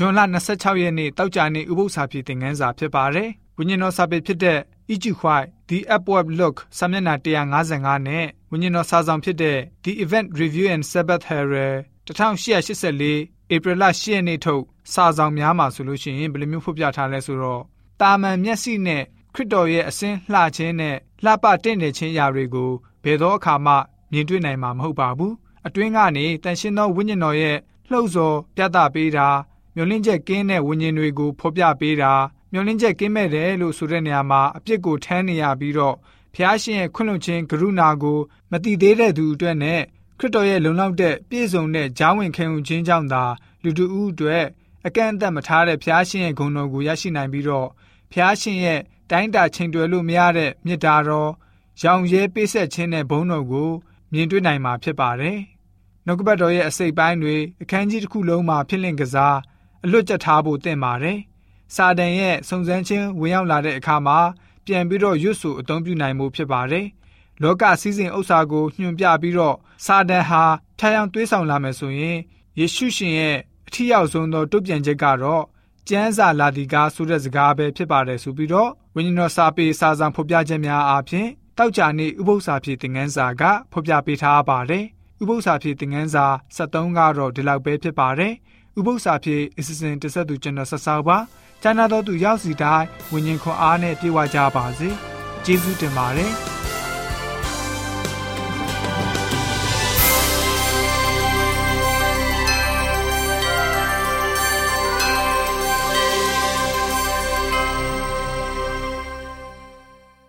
ဂျွန်လ26ရက်နေ့တောက်ကြနေ့ဥပုသ္စာပြေသင်ခန်းစာဖြစ်ပါတယ်။ဝိညာဉ်တော်စာပေဖြစ်တဲ့ E.G. White The Upward Look စာမျက်နှာ155နဲ့ဝိညာဉ်တော်စာဆောင်ဖြစ်တဲ့ The Event Review and Sabbath Herald 1884 April 10ရက်နေ့ထုတ်စာဆောင်များမှာဆိုလို့ရှိရင်ဘယ်လိုမျိုးဖော်ပြထားလဲဆိုတော့တာမန်မျက်စိနဲ့ခရစ်တော်ရဲ့အစင်းလှခြင်းနဲ့လှပတင့်နေခြင်းရာတွေကိုဘယ်သောအခါမှမြင်တွေ့နိုင်မှာမဟုတ်ပါဘူးအတွင်းကနေတန်ရှင်းသောဝိညာဉ်တော်ရဲ့လှုပ်ဆော်ပြသပေးတာ မျောလင့်ချက်ကင်းတဲ့ဝိညာဉ်တွေကိုဖော်ပြပေးတာမျောလင့်ချက်ကင်းမဲ့တယ်လို့ဆိုတဲ့နေရာမှာအပြစ်ကိုထမ်းနေရပြီးတော့ဖျားရှင်ရဲ့ခွင့်လွှတ်ခြင်းကရုဏာကိုမတိသေးတဲ့သူအတွက်နဲ့ခရစ်တော်ရဲ့လုံလောက်တဲ့ပြည့်စုံတဲ့ဂျားဝင်ခံယူခြင်းကြောင့်သာလူတို့ဦးအတွက်အကန့်အသတ်မထားတဲ့ဖျားရှင်ရဲ့ဂုဏ်တော်ကိုရရှိနိုင်ပြီးတော့ဖျားရှင်ရဲ့တိုင်းတာချိန်တွယ်လို့မရတဲ့မြစ်တာတော်ရောင်ရဲပေးဆက်ခြင်းနဲ့ဘုန်းတော်ကိုမြင်တွေ့နိုင်မှာဖြစ်ပါတယ်။နှုတ်ကပတ်တော်ရဲ့အစိတ်ပိုင်းတွေအခန်းကြီးတစ်ခုလုံးမှာဖြစ်လင့်ကစား အလွတ်ကျက်ထားဖို့သင့်ပါတယ်။စာတန်ရဲ့စုံစမ်းခြင်းဝင်ရောက်လာတဲ့အခါမှာပြန်ပြီးတော့ရွတ်ဆိုအသုံးပြုနိုင်မှုဖြစ်ပါတယ်။လောကစည်းစိမ်ဥစ္စာကိုညွှန်ပြပြီးတော့စာတန်ဟာထားအောင်တွေးဆောင်လာမယ်ဆိုရင်ယေရှုရှင်ရဲ့အထီးရောက်ဆုံးသောတုတ်ပြန်ချက်ကတော့ကျမ်းစာလာဒီကားဆိုတဲ့စကားပဲဖြစ်ပါတယ်ဆိုပြီးတော့ဝိညာဉ်တော်စာပေစာဆောင်ဖော်ပြချက်များအားဖြင့်တောက်ကြနေဥပု္ပ္ပစာဖြစ်တင်ငန်းစာကဖော်ပြပေးထားပါတယ်ဥပု္ပ္ပစာဖြစ်တင်ငန်းစာ73ကတော့ဒီလောက်ပဲဖြစ်ပါတယ် ဥပု္ပ္ပစာဖြစ်အစီအစဉ်တစ်ဆက်သူကျွန်တော်ဆက်ဆောက်ပါကျမ်းနာတော်သူရောက်စီတိုင်းဝิญဉ်ခွန်အားနဲ့ပြေဝကြပါစေကျေးဇူးတင်ပါတယ်